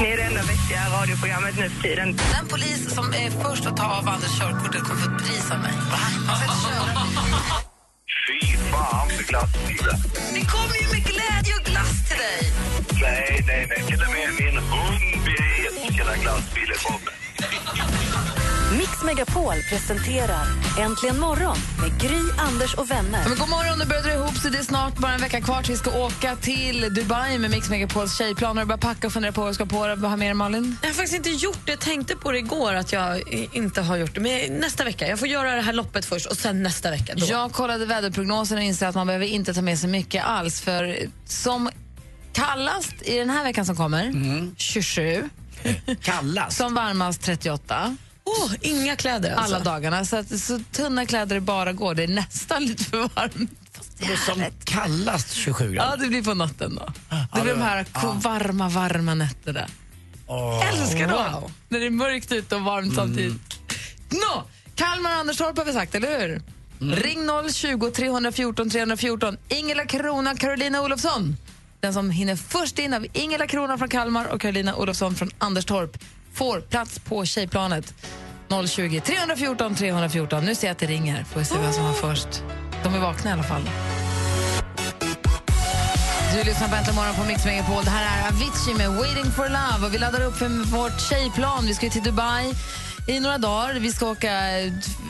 Ni är det enda vettiga radioprogrammet nu för tiden. Den polis som är först att ta av Anders körkortet kommer få ett pris av mig. Fy fan för glassbilar. Det kommer ju med glädje och glass till dig. Nej, nej, nej. Till och med min hund vet vilka glassbilar kommer. Mix Megapol presenterar Äntligen morgon med Gry, Anders och vänner. Men god morgon, nu börjar dra ihop sig. Det är snart bara en vecka kvar till vi ska åka till Dubai med Mix Megapols tjejplan. Har du börjat packa och fundera på vad du ska på? Vad har med Malin? Jag har faktiskt inte gjort det. Jag tänkte på det igår att jag inte har gjort det. Men nästa vecka. Jag får göra det här loppet först och sen nästa vecka. Då. Jag kollade väderprognosen och inser att man behöver inte ta med sig mycket alls. För som kallast i den här veckan som kommer, 27. Kallas. Som varmast 38. Åh, inga kläder alltså. alla dagarna. Så, att, så tunna kläder det bara går. Det är nästan lite för varmt. Det är Som kallast 27 Ja, grader. det blir på natten då. Det blir de här varma, varma nätterna. Åh. Älskar dem! Wow. När det är mörkt ute och varmt samtidigt. Nå, Kalmar och Anderstorp har vi sagt, eller hur? Ring 020 314 314. Ingela Krona, Carolina Olofsson. Den som hinner först in av Ingela Krona från Kalmar och Carolina Olofsson från Anderstorp får plats på tjejplanet. 020 314 314. Nu ser jag att det ringer. Får se vem som var först. De är vakna i alla fall. Du lyssnar på Äntligen morgon på Mix Megapol. Det här är Avicii med Waiting for love. Och vi laddar upp för vårt tjejplan. Vi ska till Dubai i några dagar. Vi ska åka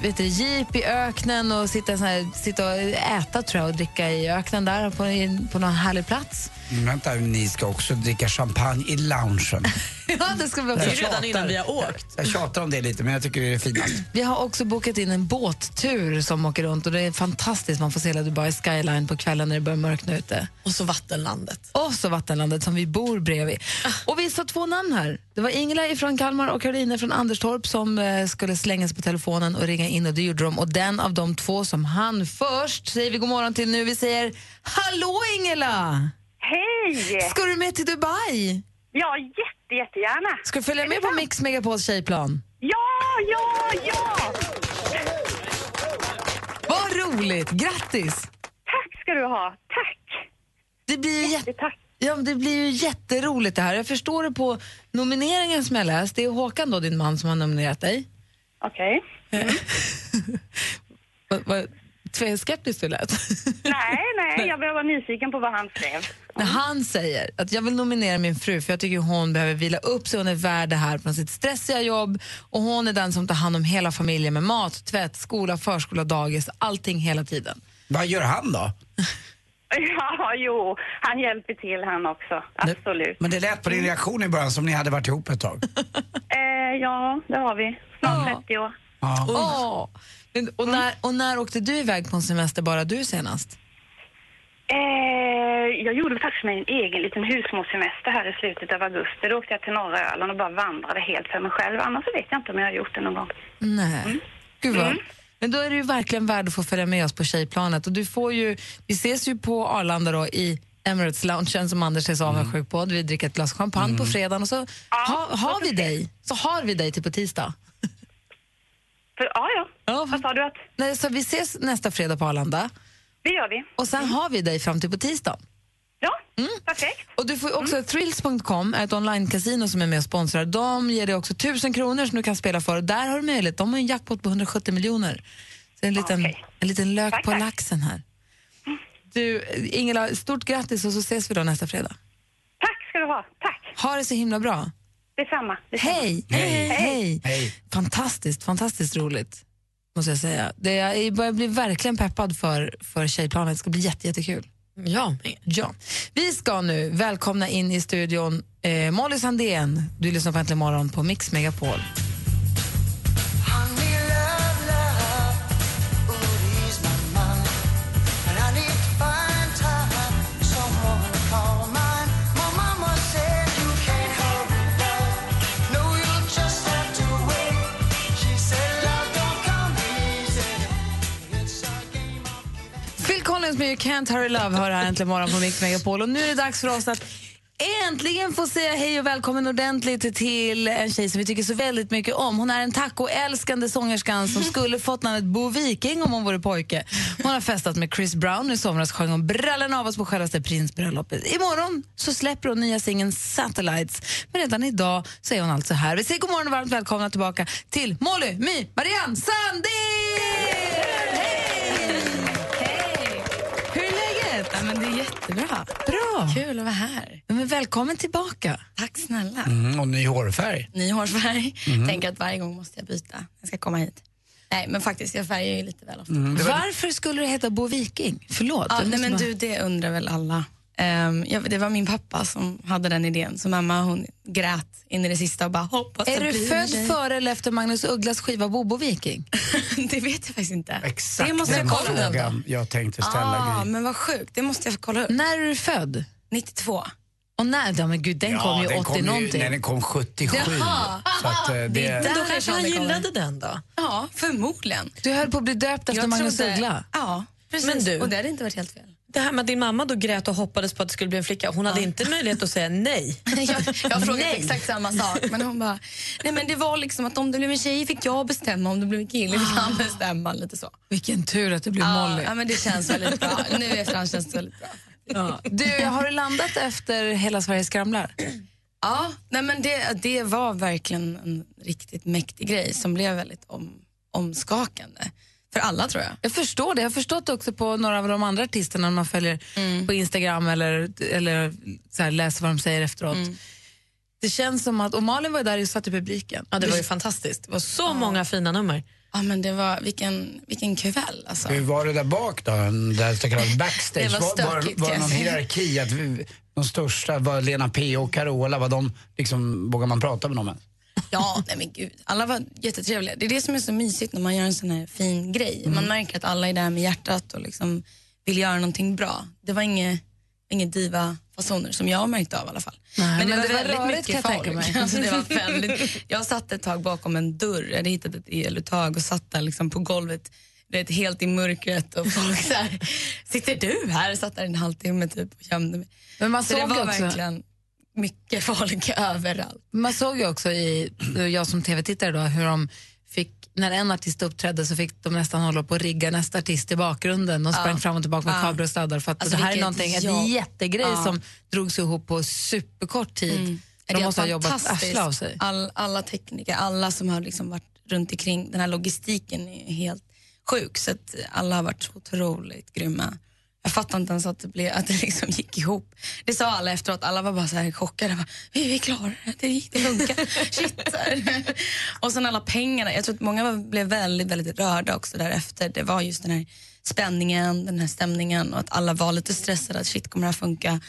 vet du, jeep i öknen och sitta, så här, sitta och äta tror jag, och dricka i öknen där på, på någon härlig plats. Mm, vänta, ni ska också dricka champagne i loungen. ja, det ska vi Det också. är redan innan vi har åkt. Jag tjatar om det lite, men jag tycker det är finast. Vi har också bokat in en båttur som åker runt och det är fantastiskt. Man får se hela Dubai skyline på kvällen när det börjar mörkna ute. Och så vattenlandet. Och så vattenlandet som vi bor bredvid. Och vi sa två namn här. Det var Ingela från Kalmar och Karolina från Anderstorp som eh, skulle slänga sig på telefonen och ringa in och det gjorde de. Och den av de två som han först säger vi god morgon till nu. Vi säger Hallå Ingela! Hej! Ska du med till Dubai? Ja, jätte, jättegärna. Ska du följa med på Mix Megapols tjejplan? Ja, ja, ja! Vad roligt! Grattis! Tack ska du ha. Tack. Det blir ju jätte... Tack. Ja, men det blir ju jätteroligt det här. Jag förstår det på nomineringen som jag läst. Det är Håkan då, din man, som har nominerat dig. Okej. Vad- vad- Tvärskeptiskt du lät. Nej, nej, jag blev bara nyfiken på vad han skrev. När han säger att jag vill nominera min fru för jag tycker hon behöver vila upp sig, hon är värd det här från sitt stressiga jobb och hon är den som tar hand om hela familjen med mat, tvätt, skola, förskola, dagis, allting hela tiden. Vad gör han då? Ja, jo, han hjälper till han också. Absolut. Men det lät på din reaktion i början som ni hade varit ihop ett tag. Eh, ja, det har vi. Snart Ja. 30 år. Ja. Åh! Men, och, när, och när åkte du iväg på en semester, bara du senast? Eh, jag gjorde faktiskt mig en egen liten husmorssemester här i slutet av augusti. Då åkte jag till norra Öland och bara vandrade helt för mig själv. Annars så vet jag inte om jag har gjort det någon gång. Nej. Gud vad. Men då är du ju verkligen värd att få följa med oss på tjejplanet. Och du får ju, vi ses ju på Arlanda då i Emirates loungen som Anders är så avundsjuk på. Vi dricker ett glas champagne på fredagen och så ha, har vi dig. Så har vi dig till på tisdag. För, ja, ja. Ja. Vad sa du att? Nej, så vi ses nästa fredag på Arlanda Det gör vi. och sen har vi dig fram till på tisdag. Ja, perfekt. Och du får också Thrills.com, är ett online-casino som är med och sponsrar. De ger dig också tusen kronor som du kan spela för. Och där har du möjlighet, de har en jackpot på 170 miljoner. Så en liten, Okej. en liten lök Tack, på tack. laxen här. Du, Ingela, stort grattis och så ses vi då nästa fredag. Tack ska du ha. Tack. Ha det så himla bra. Detsamma. detsamma. Hej! Hej. Hej! Hej. Fantastiskt, fantastiskt roligt. Måste jag säga. Det, jag börjar bli verkligen peppad för, för tjejplanet. Det ska bli jätte, jättekul. Ja. Ja. Vi ska nu välkomna in i studion eh, Molly Sandén. Du lyssnar på Äntligen morgon på Mix Megapol. Deftones med You Can't Hurry Love hör här äntligen morgon på Mix Megapol. Och nu är det dags för oss att äntligen få säga hej och välkommen ordentligt till en tjej som vi tycker så väldigt mycket om. Hon är en tacoälskande sångerskan som skulle fått namnet Bo Viking om hon vore pojke. Hon har festat med Chris Brown. I somras sjöng hon brallen av oss på självaste prinsbröllopet. Imorgon så släpper hon nya singeln Satellites. Men redan idag så är hon alltså här. Vi säger god morgon och varmt välkomna tillbaka till Molly, My, Marianne Sandin! Ja, men det är jättebra. Bra. Kul att vara här. Ja, Men välkommen tillbaka. Tack snälla. Mm, och ny hårfärg. Ny hårfärg. Mhm. Tänker att varje gång måste jag byta. Jag ska komma hit. Nej, men faktiskt, jag färgar ju lite väl ofta. Varför skulle det heta Bo Viking? Förlåt. Ja, nej, men bara- du, det undrar väl alla. Ehm, jag, det var min pappa som hade den idén. Så mamma hon grät in i det sista och bara hoppas Är det du född före eller efter Magnus Ugglas skiva Bobo Viking? det vet jag faktiskt inte. Exakt det måste jag den kolla upp. frågan jag tänkte ställa. Ah, men vad sjukt, det måste jag kolla upp. När är du född? 92. Och när? Ja, men gud, den kom ju den 80 kom ju, någonting. nej, den kom 77. Jaha. Så att, eh, det, där Då kanske han det gillade den då? Ja, förmodligen. Du höll på att bli döpt efter Jag Magnus trodde- Uggla. Ja, precis. Men du- Och det hade inte varit helt fel. Det här med att din mamma då grät och hoppades på att det skulle bli en flicka. Hon hade inte möjlighet att säga nej. jag, jag frågade Nej. exakt samma sak, men hon bara, nej men det var liksom att om det blev en tjej fick jag bestämma, om det blev en kille fick han bestämma. Lite så. Vilken tur att det blev Ja, Molly. ja, men det känns väldigt bra. Nu efterhand känns det väldigt bra. Ja. Du, har du landat efter Hela Sverige skramlar? Ja, nej men det, det var verkligen en riktigt mäktig grej som blev väldigt om, omskakande. För alla tror jag. Jag förstår det. Jag har förstått också på några av de andra artisterna man följer Mm. på Instagram eller, eller så här, läser vad de säger efteråt. Mm. Det känns som att, och Malin var där och satt i publiken. Ja, det var ju fantastiskt. Det var så många fina nummer. Ja, men det var, vilken, vilken kväll alltså. hur var det där bak då? Där så kallad backstage? Det var stökigt, var, var det någon hierarki? Att vi, de största var Lena P och Carola, var de liksom, vågar man prata med dem ens? Ja, nej men gud. Alla var jättetrevliga. Det är det som är så mysigt när man gör en sån här fin grej. Mm. Man märker att alla är där med hjärtat och liksom vill göra någonting bra. Det var inget, inget diva-fasoner som jag har märkt av i alla fall. Nej, men det var rörigt, kan jag tänka mig. Alltså, det var väldigt, jag satt ett tag bakom en dörr, jag hade hittat ett eluttag och satt där liksom på golvet vet, helt i mörkret och folk så här, sitter du här? Jag satt där en halvtimme typ och gömde mig. Men man så det var också- verkligen mycket folk överallt. Man såg ju också i, jag som tv-tittare då, hur de fick, när en artist uppträdde så fick de nästan hålla på att rigga nästa artist i bakgrunden. De sprang Ja. fram och tillbaka med Ja. kablar och sladdar för att Alltså, det här är någonting, en jobb. jättegrej Ja. som drogs ihop på superkort tid. Mm. De måste ha jobbat arsle av sig. All, alla tekniker, alla som har liksom varit runt omkring den här logistiken är helt sjuk. Så att alla har varit så otroligt grymma. Jag fattar inte ens att det, blev, att det liksom gick ihop. Det sa alla efteråt, alla var bara så här chockade. Bara, vi, vi klarar det, gick, det funkar. Shit. Och sen alla pengarna. Jag tror att många blev väldigt, väldigt rörda också därefter. Det var just den här spänningen, den här stämningen och att alla var lite stressade att shit kommer det här funka.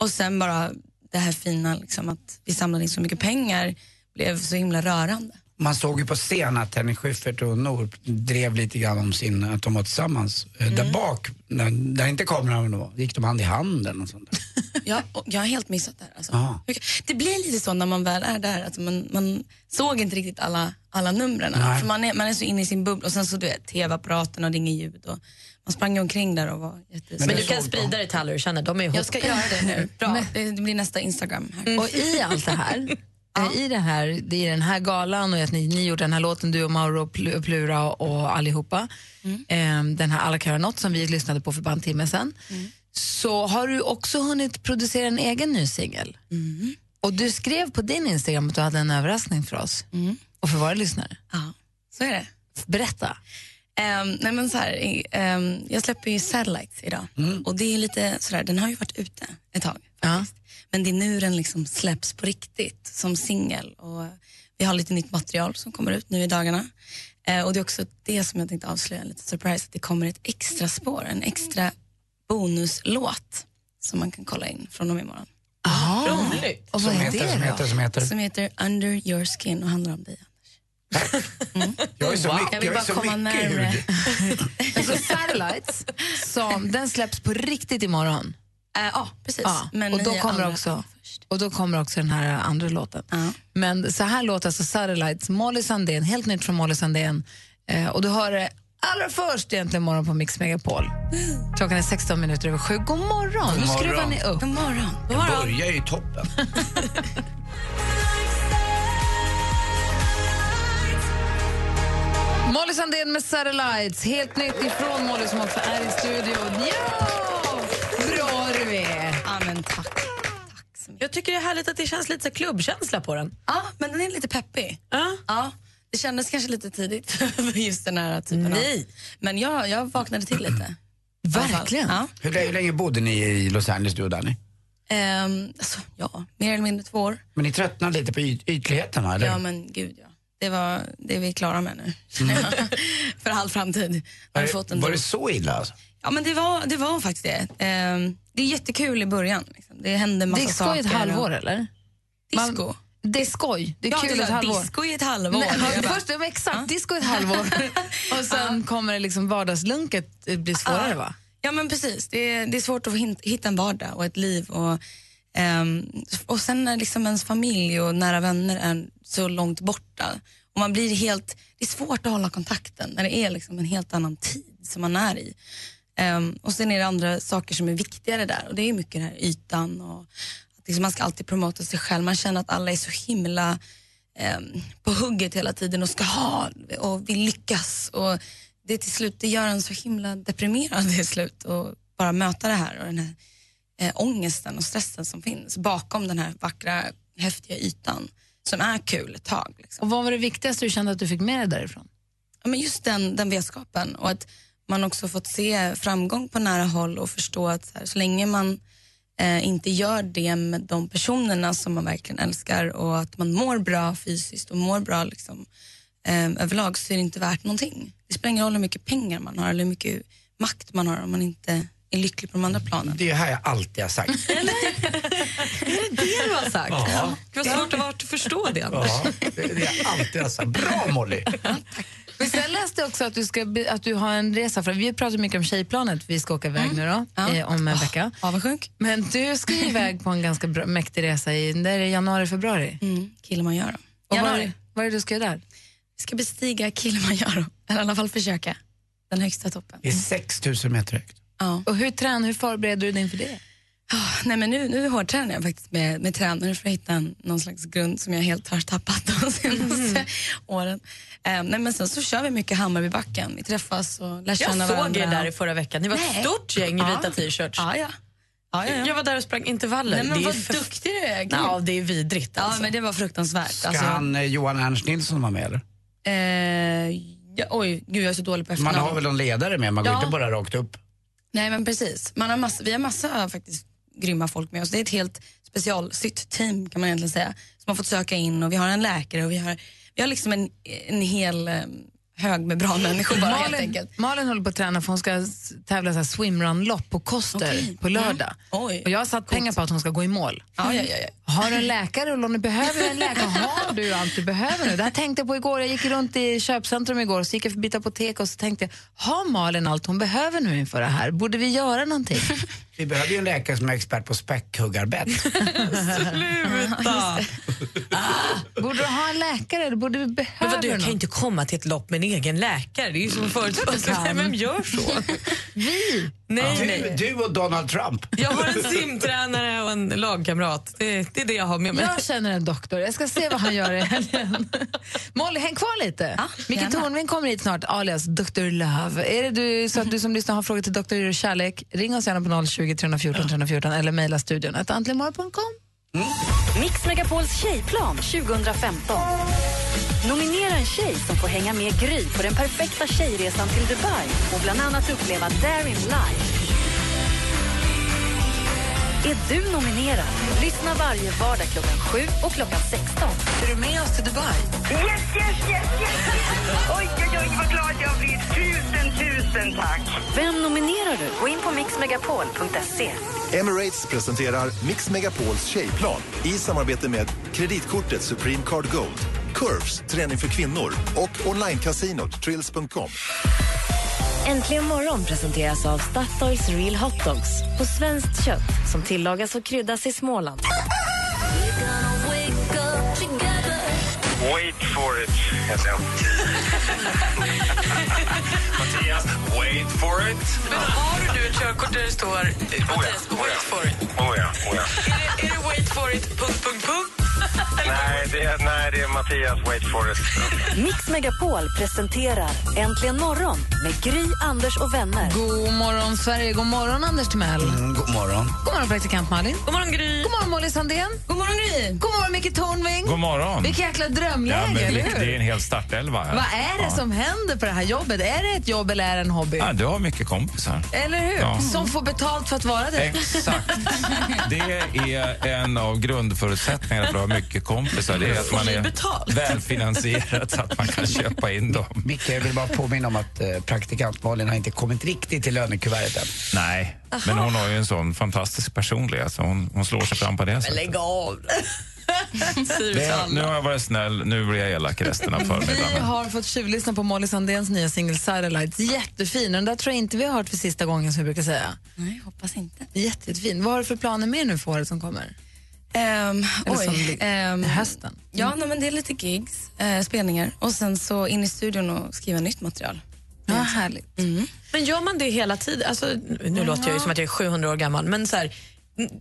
Och sen bara det här fina liksom, att vi samlade in så mycket pengar blev så himla rörande. Man såg ju på scen att Henrik Schyffert och Nor drev lite grann om sin, att de var tillsammans. Eh, Mm. Där bak, när, där inte kameran var, gick de hand i hand eller något sånt där. Jag, och jag har helt missat det här. Alltså. Det blir lite så när man väl är där, att man, man såg inte riktigt alla, alla numren. För man är, man är så inne i sin bubbla och sen så du vet, tv-apparaten och det är inget ljud. Och man sprang omkring där och var jätte... Men du kan sprida det till alla du känner. De är ihop. Jag ska göra det nu. Bra, det, blir nästa Instagram här. Och i allt det här, eh, i, det här det är den här galan och att ni, ni gjorde den här låten, du och Mauro och Pl- Plura och allihopa, eh, den här Alla kan som vi lyssnade på för bara en timme sedan, så har du också hunnit producera en egen ny singel. Och du skrev på din Instagram att du hade en överraskning för oss. Och för våra lyssnare. Ja, så är det. Berätta. Um, nej men så här, i- ehm, jag släpper ju Satellites idag. Och det är lite sådär, den har ju varit ute ett tag faktiskt. Men det är nu den liksom släpps på riktigt som singel och vi har lite nytt material som kommer ut nu i dagarna. Eh, och det är också det som jag tänkte avslöja, lite surprise, att det kommer ett extra spår, en extra bonuslåt som man kan kolla in från och med imorgon. Roligt. Och vad Som är heter, det som heter, som heter. Som heter Under your skin och handlar om dig. Jag är så mycket, Jag vill jag är bara så komma mycket närmare. hud. Alltså Satellites, som, den släpps på riktigt imorgon. Eh, Ja, precis. Ja, Men och, då kommer också, och då kommer också den här andra låten. Ja. Men så här låter alltså Satellites, Molly Sandén, helt nytt från Molly Sandén. Eh, och du hör det Allra först egentligen morgon på Mix Megapol. Klockan är 16 minuter över sju. God morgon! God Nu skruvar morgon. ni upp. God morgon. God Jag morgon. börjar ju i toppen. Molly Sandén med Satellites. Helt nytt ifrån Molly som också är i studion. Ja! Bra du är! Ja, men tack. Jag tycker det är härligt att det känns lite så klubbkänsla på den. Ja, men den är lite peppig. Ja. Ja, det kändes kanske lite tidigt för just den här typen Nej. av... Men jag, jag vaknade till lite. Verkligen. Ja. Hur länge, hur länge bodde ni i Los Angeles, du och Danny? Ehm, alltså, ja, mer eller mindre två år. Men ni tröttnade lite på yt ytligheten, va, eller? Ja, men gud ja. Det, var, det är vi klara med nu, jag. för all framtid. Har var, vi fått en det, var det så illa? Alltså? Ja, men det var, det var faktiskt det. Ehm, det är jättekul i början. Liksom. Det hände massa Det är skoj ett halvår, eller? Disco. Man- Det är skoj. Det är ja, kul det ett halvår. disco i ett halvår. Nej, Jag ja, bara, först, exakt, disco ett halvår. Och sen kommer det liksom vardagslunket blir svårare, va? Ja men precis, det är, det är svårt att hitta en vardag och ett liv. Och, ehm, och sen när liksom ens familj och nära vänner är så långt borta. Och man blir helt, det är svårt att hålla kontakten när det är liksom en helt annan tid som man är i. Ehm, och sen är det andra saker som är viktigare där och det är mycket den här ytan och att liksom man ska alltid promota sig själv. Man känner att alla är så himla ehm, på hugget hela tiden och ska ha och vill lyckas. Och det till slut det gör en så himla deprimerad till slut och bara möta det här och den här eh, ångesten och stressen som finns bakom den här vackra, häftiga ytan som är kul ett tag. Liksom. Och vad var det viktigaste du kände att du fick med dig därifrån? Ja, men just den, den vetskapen och att man också fått se framgång på nära håll och förstå att så, här, så länge man eh, inte gör det med de personerna som man verkligen älskar och att man mår bra fysiskt och mår bra liksom, eh, överlag så är det inte värt någonting. Det spelar ingen roll hur mycket pengar man har eller hur mycket makt man har om man inte är lycklig på de andra planen. Det är här jag alltid har sagt. Det du har sagt. Ja. Det var svårt att förstå det. Ja, det är det jag alltid har sagt. Bra Molly! Men sen läste jag också att du, ska, be- att du har en resa, för vi pratar mycket om tjejplanet, vi ska åka iväg nu då, Ja. eh, om en vecka. Avundsjuk? Men du ska ju iväg på en ganska bra, mäktig resa i det är januari, februari. Mm, Kilimanjaro. Och Januari. är, vad är det du ska göra där? Vi ska bestiga Kilimanjaro, eller i alla fall försöka. Den högsta toppen. Det är 6 000 meter högt. Ja. Och hur tränar, hur förbereder du dig inför det? Ah, Nej, men nu, nu hårdtränar jag faktiskt med, med tränare för att hitta en, någon slags grund som jag helt har tappat de senaste åren. Eh, nej, men sen så kör vi mycket Hammarbybacken. Vi träffas och lär känna Jag såg varandra. er där i förra veckan. Ni var ett Nej. stort gäng i vita t-shirts. Ja, ja. ja, ja, ja. Jag var där och sprang intervaller. Nej, men det är vad för- duktig du är. Ja, det är vidrigt Ja, alltså. men det var fruktansvärt. Ska Alltså, han eh, Johan Ernst Nilsson vara med eller? eh, ja, oj, gud jag är så dålig på Man efternamn. har väl någon ledare med, man går Ja. inte bara rakt upp. Nej men precis. Man har massa, vi har massa faktiskt grymma folk med oss. Det är ett helt specialsytt team kan man egentligen säga. Som har fått söka in och vi har en läkare och vi har, vi har liksom en, en hel eh, hög med bra människor bara helt Malin, enkelt. Malin håller på att träna för hon ska tävla så swimrun-lopp på Koster Okej. på lördag. Oj. Och jag har satt pengar på att hon ska gå i mål. Ja, ja, ja, ja. Har du en läkare om du behöver en läkare? Har du allt du behöver nu? Det här tänkte jag på igår. Jag gick runt i köpcentrum igår och så gick jag förbi ett apotek och så tänkte jag, har Malin allt hon behöver nu inför det här? Borde vi göra någonting? Vi behöver ju en läkare som är expert på späckhuggarbett. Sluta! Borde du ha en läkare eller borde vi Men behöva vadå, jag kan inte komma till ett lopp med en egen läkare. Det är ju som förutsättning. Vem gör så? Vi! Nej, Du, nej. du och Donald Trump. Jag har en simtränare och en lagkamrat. Det, det är det jag har med mig. Jag känner en doktor. Jag ska se vad han gör i helgen. Molly, häng kvar lite. Ja, Micke. Tornving kommer hit snart, alias Dr. Love. Är det du, så att du som lyssnar har frågor till Dr. Kärlek, ring oss gärna på 020 314 314 eller mejla studion att antligenmorgon.com. Mm. Mix Megapols tjejplan 2015. Nominera en tjej som får hänga med Gry på den perfekta tjejresan till Dubai och bland annat uppleva Darin live. Är du nominerad? Lyssna varje vardag klockan 7 och klockan 16. Är du med oss till Dubai? Yes, yes, yes, yes! Oj, oj, oj, vad glad jag blir. Tusen, tusen tack. Vem nominerar du? Gå in på mixmegapol.se. Emirates presenterar Mix Megapols tjejplan i samarbete med kreditkortet Supreme Card Gold, Curves, träning för kvinnor och onlinecasinot Trills.com. Äntligen morgon presenteras av Statoils Real Hot Dogs på svenskt kött som tillagas och kryddas i Småland. Wait for it, heter jag. Wait for it. Men har du ett körkort där det står eh, Mattias, wait for it? Oh ja, oh ja. Är det, är det wait for it, punkt, punkt, punkt? Nej, det är, nej, det är Mattias Wait for it. Mix Megapol presenterar Äntligen morgon med Gry, Anders och vänner. God morgon, Sverige. God morgon, Anders Timell. Mm, god morgon. God morgon, praktikant Malin. God morgon, Gry. God morgon, Molly Sandén. God morgon, Gry. God morgon, Micke Tornving. God morgon. Vilket jäkla drömläge, Ja, eller hur? det är en hel startelva. Vad är det Ja. som händer på det här jobbet? Är det ett jobb eller är det en hobby? Ja, du har mycket kompisar. Eller hur? Ja. Som får betalt för att vara det. Exakt. Det är en av grundförutsättningarna för att ha mycket kompisar. Det är att man är välfinansierad så att man kan köpa in dem. Micke, jag vill bara påminna om att eh, praktikant Malin har inte kommit riktigt till lönekuvertet än. Nej, men hon har ju en sån fantastisk personlighet så hon, hon slår sig fram på det sättet. lägg av. Det, nu har jag varit snäll, nu blir jag elak resten av Vi förmiddagen. har fått tjuvlyssna på Molly Sandéns nya singel Satellites. Jättefin. Den där tror jag inte vi har hört för sista gången som vi brukar säga. Nej, hoppas inte. Jätte, jättefin. Vad har du för planer med nu för året som kommer? Um, oj. ehm, hösten? Ja, nej, men det är lite gigs, eh, spelningar och sen så in i studion och skriva nytt material. Ja, härligt. Men gör man det hela tiden? Alltså, nu låter jag ju som att jag är 700 år gammal, men så här,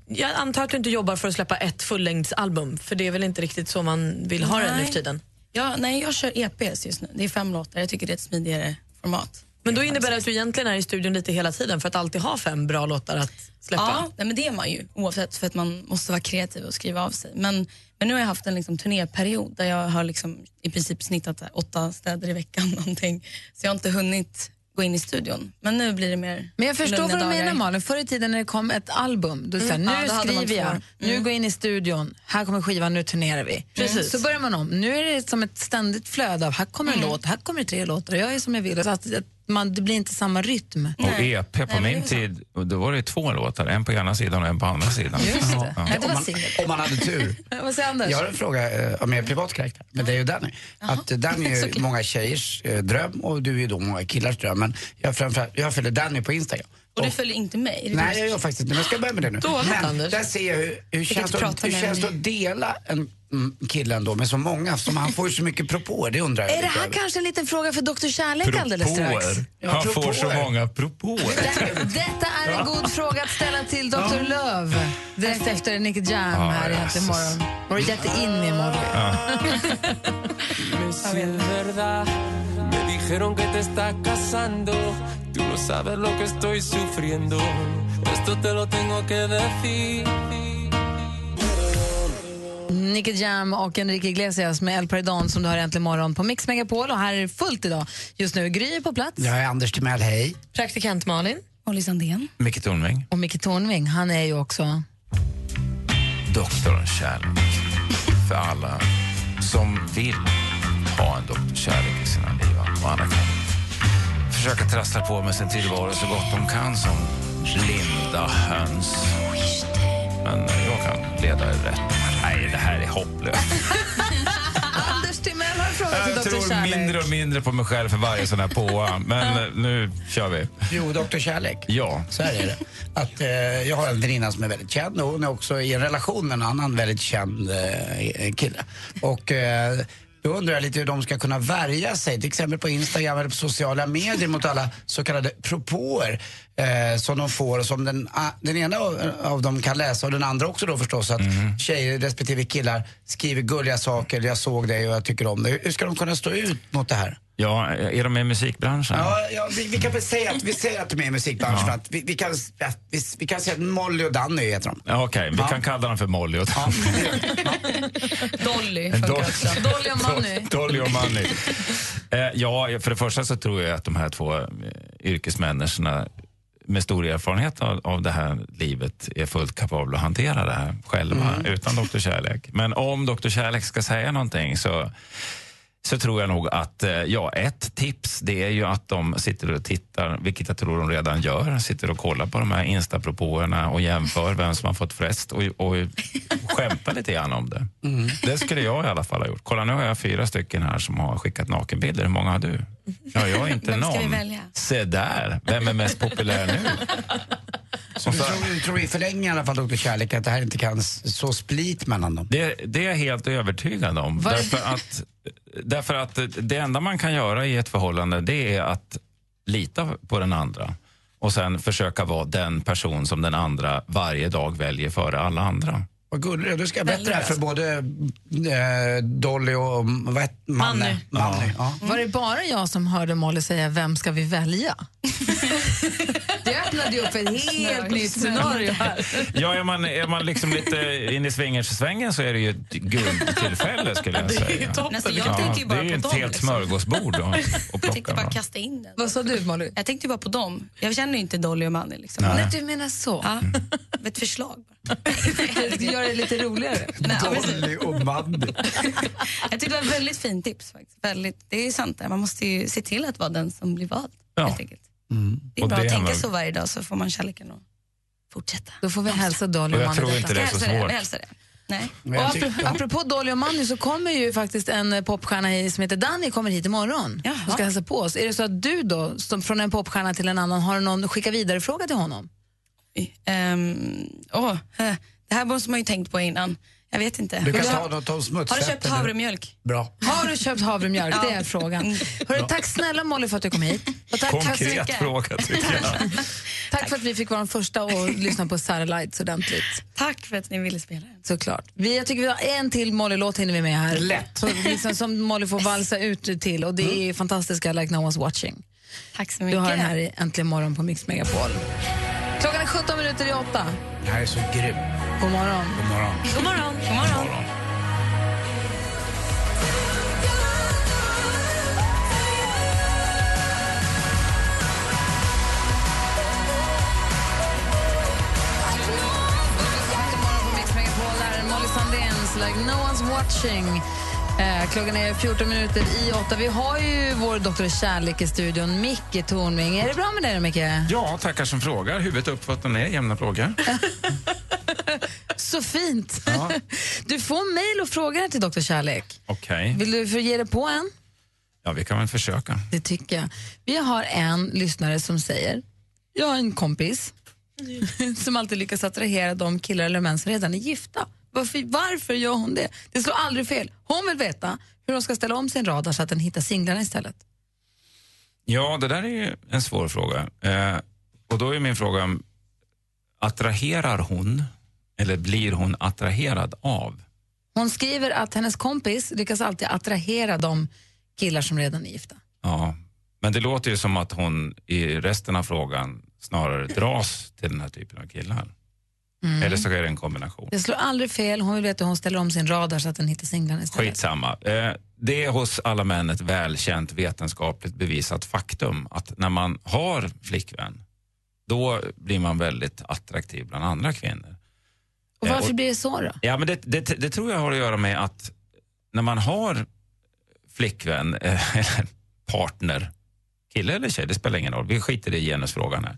jag antar att du inte jobbar för att släppa ett fullängdsalbum, för det är väl inte riktigt så man vill ha det nu Nej. för tiden? Ja, nej, jag kör EPs just nu. Det är fem låtar. Jag tycker det är ett smidigare format. Men då innebär det att du egentligen är i studion lite hela tiden för att alltid ha fem bra låtar att släppa? Ja, nej, men det är man ju oavsett för att man måste vara kreativ och skriva av sig. Men, men nu har jag haft en liksom, turnéperiod där jag har liksom, i princip snittat här, åtta städer i veckan. Någonting. Så jag har inte hunnit gå in i studion. Men nu blir det mer Men jag förstår vad du dagar. menar Malin. Förr i tiden när det kom ett album, då sa Mm. nu Ja, skriver jag, två. nu Mm. går jag in i studion, här kommer skivan, nu turnerar vi. Precis. Så börjar man om. Nu är det som ett ständigt flöde av, här kommer en låt, här kommer tre låtar, jag är som jag vill. Så att, att man, det blir inte samma rytm. Och EP på Nej, men det min är tid, då var det två låtar. En på ena sidan och en på andra sidan. Just det. Ja. Nej, det Om var man, singel. om man hade tur. Vad säger Anders? Jag har en fråga eh, av mer privat karaktär med dig och Danny. Att eh, Danny är ju många tjejers eh, dröm och du är ju då många killars dröm. Men jag, jag följer Danny på Instagram. Och du följer inte mig? Är det Nej, det? jag gör faktiskt inte men jag ska börja med det nu. Dåligt, men Anders. där ser jag hur, hur känns det hur känns det att dela en mm, kille ändå med så många, som han får ju så mycket propåer, det undrar jag. Är det lite här över. kanske en liten fråga för Dr. Kärlek alldeles strax? Ja, Han får så propåer. många propåer. Det- Detta är en god fråga att ställa till Dr. Love direkt efter Nicky Jam Ja, här egentligen jösses. imorgon. Var du jättein i Molly? Nicky Jam och Enrique Iglesias med El Perdón som du har äntligen morgon på Mix Megapol och här är det fullt idag. Just nu är Gry på plats Jag är Anders Timell, hej. Praktikant Malin? Molly Sandén. Micke Tornving, och Micke Tornving, han är ju också... doktorn kärlek. För alla som vill ha en doktorkärlek i sina liv. Och alla kan försöka trassla på med sin tillvaro så gott de kan som blinda höns. Men jag kan leda er rätt. Nej, det här är hopplöst. Anders Timell har en fråga till Jag Dr. tror Kärlek. mindre och mindre på mig själv för varje sån här påa. Men nu kör vi. Jo, Dr. Kärlek. Ja. Så här är det. Att, eh, jag har en väninna som är väldigt känd och hon är också i en relation med en annan väldigt känd eh, kille. Och eh, då undrar jag lite hur de ska kunna värja sig, till exempel på Instagram eller på sociala medier mot alla så kallade propåer eh, som de får och som den, ah, den ena av, dem kan läsa och den andra också då förstås att tjejer respektive killar skriver gulliga saker, jag såg dig och jag tycker om dig. Hur ska de kunna stå ut mot det här? Ja, är de i musikbranschen? Ja, ja vi, vi kan väl säga att vi säger att de är i musikbranschen. för Att vi, vi, kan, ja, vi, vi kan säga att Molly och Danny heter de. Ja, Okej, vi Ja. kan kalla dem för Molly och Ja. Dolly Dolly. funkar också. Dolly och Manny. Dolly och Manny. Eh, ja, för det första så tror jag att de här två eh, yrkesmänniskorna med stor erfarenhet av, av det här livet är fullt kapabla att hantera det här själva utan Dr. Kärlek. Men om Dr. Kärlek ska säga någonting så så tror jag nog att, eh, ja, ett tips det är ju att de sitter och tittar, vilket jag tror de redan gör, sitter och kollar på de här instapropåerna och jämför vem som har fått flest och, och skämtar lite grann om det. Det skulle jag i alla fall ha gjort. Kolla, nu har jag fyra stycken här som har skickat nakenbilder. Hur många har du? Ja, jag har inte Vem någon. Se där, vem är mest populär nu? Så du tror, i förlängningen i alla fall, Dr. Kärlek, att det här inte kan så split mellan dem? Det, det är jag helt övertygad om. Därför att, därför att det enda man kan göra i ett förhållande det är att lita på den andra och sen försöka vara den person som den andra varje dag väljer före alla andra. Vad gullig du ska jag berätta det här för både eh, Dolly och mm, vad Manne. Manny. Ja. Var det bara jag som hörde Molly säga vem ska vi välja? det öppnade ju upp ett helt nytt scenario här. Ja, är man, är man liksom lite in i swingersvängen så är det ju ett guldtillfälle skulle jag Det är säga. ju toppen. Nästan, jag tänker ju bara det är ju på ett dem, helt liksom. smörgåsbord att, att Jag tänkte plocka. bara kasta in den. Vad sa du Molly? Jag tänkte bara på dem. Jag känner ju inte Dolly och Manny. Liksom. Nej. Nej, du menar så. Ja, ett förslag. Göra det lite roligare. Dolly och Manny. jag tyckte det var ett väldigt fint tips. Faktiskt. Väldigt, det är sant, där. man måste ju se till att vara den som blir vald. Ja. Helt enkelt. Det är Och bra det att tänka väl- så varje dag så får man kärleken att fortsätta. Då får vi hälsa Dolly Och och jag tror inte det är så svårt. vi hälsar det. Nej. Och tycker- apropå, apropå Dolly och Manny så kommer ju faktiskt en eh, popstjärna hit som heter Danny kommer hit imorgon Jaha. och ska hälsa på oss. Är det så att du då, som från en popstjärna till en annan, har någon skicka vidare fråga till honom? Åh, eh, det här måste man ju tänkt på innan. Jag vet inte. Du kan Har ta något om smutsfett. du köpt havremjölk? Bra. Har du köpt havremjölk? Det är frågan. Hörru, tack snälla Molly för att du kom hit. Och tack, tack, så Konkret mycket. fråga tycker jag. tack för att vi fick vara de första och lyssna på Satellites ordentligt. Tack för att ni ville spela den. Såklart. Vi, jag tycker vi har en till Molly-låt hinner vi med här. Lätt. Så, liksom, som Molly får valsa ut till och det är fantastiska Like No One's Watching. Tack så Du mycket. har den här i Äntligen morgon på Mix Megapol. Klockan är 17 minuter i åtta. Det här är så grym. God morgon. God morgon. God morgon. God morgon. God morgon Like No One's Watching. Eh, klockan är 14 minuter i åtta. Vi har ju vår doktor Kärlek i studion, Micke Tornving. Är det bra med dig Micke? Ja, tackar som frågar. Huvudet uppåt och ner, jämna frågor. Så fint. Du får mejl och frågor till doktor Kärlek. Okej. Vill du ge dig på en? Ja, vi kan väl försöka. Det tycker jag. Vi har en lyssnare som säger, jag har en kompis som alltid lyckas attrahera de killar eller män som redan är gifta. Varför, varför gör hon det? Det slår aldrig fel. Hon vill veta hur hon ska ställa om sin radar så att den hittar singlarna istället. Ja, det där är ju en svår fråga. Eh, och då är min fråga, attraherar hon eller blir hon attraherad av? Hon skriver att hennes kompis lyckas alltid attrahera de killar som redan är gifta. Ja, men det låter ju som att hon i resten av frågan snarare dras till den här typen av killar. Mm. Eller så är det en kombination. Det slår aldrig fel. Hon vill veta hur hon ställer om sin radar så att den hittar singlarna istället. Skitsamma. Eh, det är hos alla män ett välkänt vetenskapligt bevisat faktum att när man har flickvän, då blir man väldigt attraktiv bland andra kvinnor. Och Eh, varför och- blir det så då? Ja, men det, det, det tror jag har att göra med att när man har flickvän, eh, eller partner, kille eller tjej, det spelar ingen roll, vi skiter i genusfrågan här.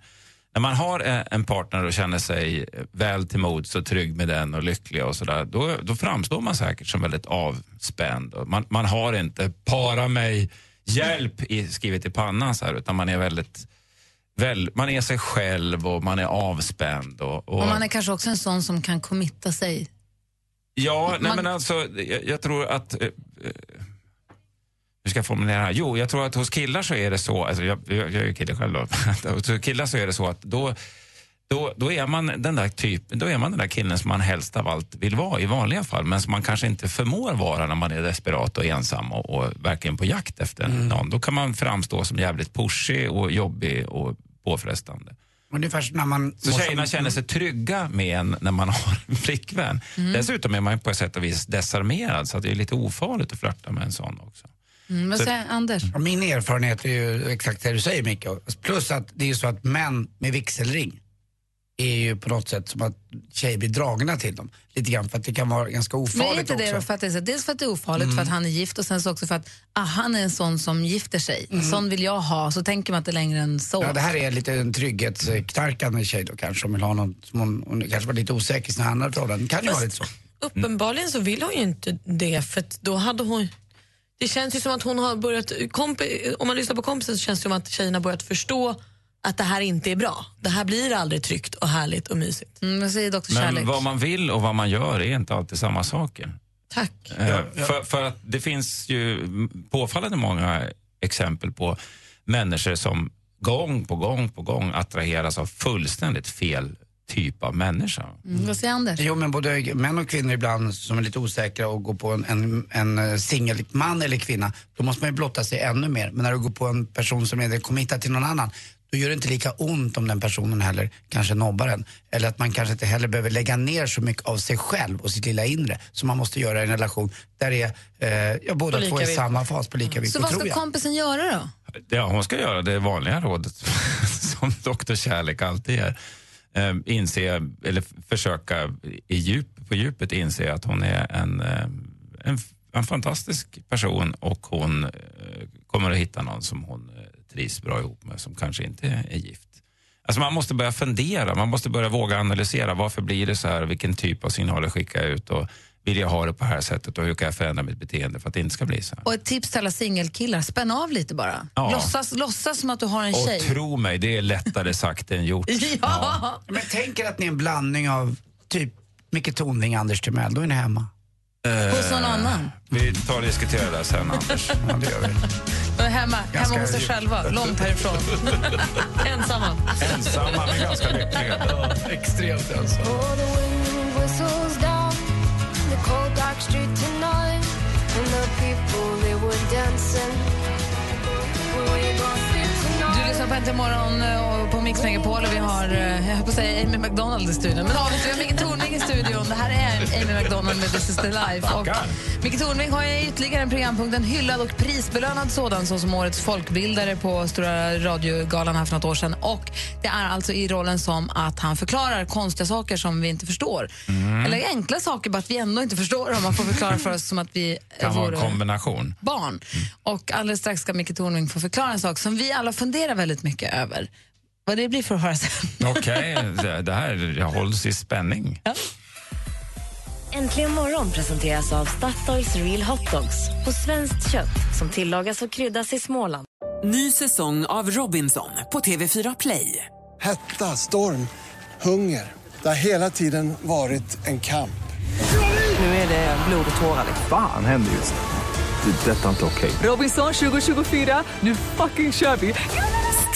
När man har eh, en partner och känner sig väl till mods och trygg med den och lycklig och sådär, då, då framstår man säkert som väldigt avspänd. Man, man har inte para mig, hjälp i, skrivet i pannan så här, utan man är väldigt väl, man är sig själv och man är avspänd. Och, och, Och man är kanske också en sån som kan committa sig. Ja, nej, Man- men alltså, jag, jag tror att... Eh, eh, hur ska jag formulera det här? Jo, jag tror att hos killar så är det så, alltså jag, jag, jag är ju kille själv då, hos killar så är det så att då, då, då, är man den där typen, då är man den där killen som man helst av allt vill vara i vanliga fall, men som man kanske inte förmår vara när man är desperat och ensam och, och verkligen på jakt efter någon. Då kan man framstå som jävligt pushig och jobbig och påfrestande. Ungefär när man... Så tjejerna känner sig trygga med en när man har en flickvän. Dessutom är man på ett sätt och vis desarmerad så att det är lite ofarligt att flörta med en sån också. Mm, vad Så- säger Anders? Min erfarenhet är ju exakt det du säger Micke. Plus att det är ju så att män med vigselring är ju på något sätt som att tjejer blir dragna till dem. Lite grann för att det kan vara ganska Men är ofarligt inte det också. då för att det är så, dels för att det är ofarligt, för att han är gift och sen så också för att ah, han är en sån som gifter sig. Sån vill jag ha, så tänker man inte längre än så. Ja, det här är lite en trygghetsknarkande tjej då kanske som vill ha någon som hon, hon kanske var lite osäker i sina andra förhållanden. Kan ju vara lite så. Uppenbarligen så vill hon ju inte det för då hade hon det känns ju som att hon har börjat, kompi, om man lyssnar på kompisen så känns det som att tjejerna har börjat förstå att det här inte är bra. Det här blir aldrig tryggt och härligt och mysigt. Mm, vad säger doktor Kärlek? Men vad man vill och vad man gör är inte alltid samma saker. Tack. Eh, För, för att det finns ju påfallande många exempel på människor som gång på gång på gång attraheras av fullständigt fel typ av människa. Mm. Vad säger Anders? Jo, men både män och kvinnor ibland som är lite osäkra och går på en, en, en eh, singel man eller kvinna, då måste man ju blotta sig ännu mer. Men när du går på en person som är committad till någon annan, då gör det inte lika ont om den personen heller kanske nobbar en. Eller att man kanske inte heller behöver lägga ner så mycket av sig själv och sitt lilla inre som man måste göra i en relation där är, eh, ja, båda två är i samma fas på lika Så villkor, vad tror ska jag. kompisen göra då? Ja, hon ska göra det vanliga rådet som doktor Kärlek alltid gör. Eh, inse, eller försöka i djup, på djupet inse att hon är en, eh, en, en fantastisk person och hon eh, kommer att hitta någon som hon eh, trivs bra ihop med som kanske inte är gift. Alltså man måste börja fundera, man måste börja våga analysera. Varför blir det så här? Vilken typ av signaler skickar jag ut? Och vill jag ha det på det här sättet? Och hur kan jag förändra mitt beteende för att det inte ska bli så här? Och ett tips till alla singelkillar, spänn av lite bara. Ja. Låtsas, låtsas som att du har en tjej. Och tro mig, det är lättare sagt än gjort. Ja. Men tänk er att ni är en blandning av typ Micke Tornving och Anders Timell, då är ni hemma. Hos någon annan. Vi tar och diskuterar det sen, Anders. Ja, det gör vi. De är hemma, Ganska hemma hos sig själva, långt härifrån. Ensamma. Ensamma men ganska lyckliga. Extremt ensamma. Du lyssnar på Äntligen morgon eh, och på Mix Megapol och vi har, eh, jag höll på att säga Amy McDonald i studion. Men David, vi har Micke Tornving i studion. Det här är Amy McDonald med This is the life. Och Micke Tornving har ju ytterligare en programpunkt, en hyllad och prisbelönad sådan, så som årets folkbildare på Stora radiogalan här för något år sedan. Och det är alltså i rollen som att han förklarar konstiga saker som vi inte förstår. Mm. Eller enkla saker, bara att vi ändå inte förstår dem. Man får förklara för oss som att vi kan vore kombination. barn. Och alldeles strax ska Micke Tornving få förklara en sak som vi alla funderar väldigt mycket över. Vad det blir för att höra sen. Okej, det, det här jag hålls i spänning. Äntligen morgon presenteras av Statoils Real Hot Dogs på svenskt kött som tillagas och kryddas i Småland. Ny säsong av Robinson på TV4 Play. Hetta, storm, hunger. Det har hela tiden varit en kamp. Nu är det blod och tårar. Fan händer just nu. Det. är Detta är inte okej. Robinson 2024, nu fucking kör vi!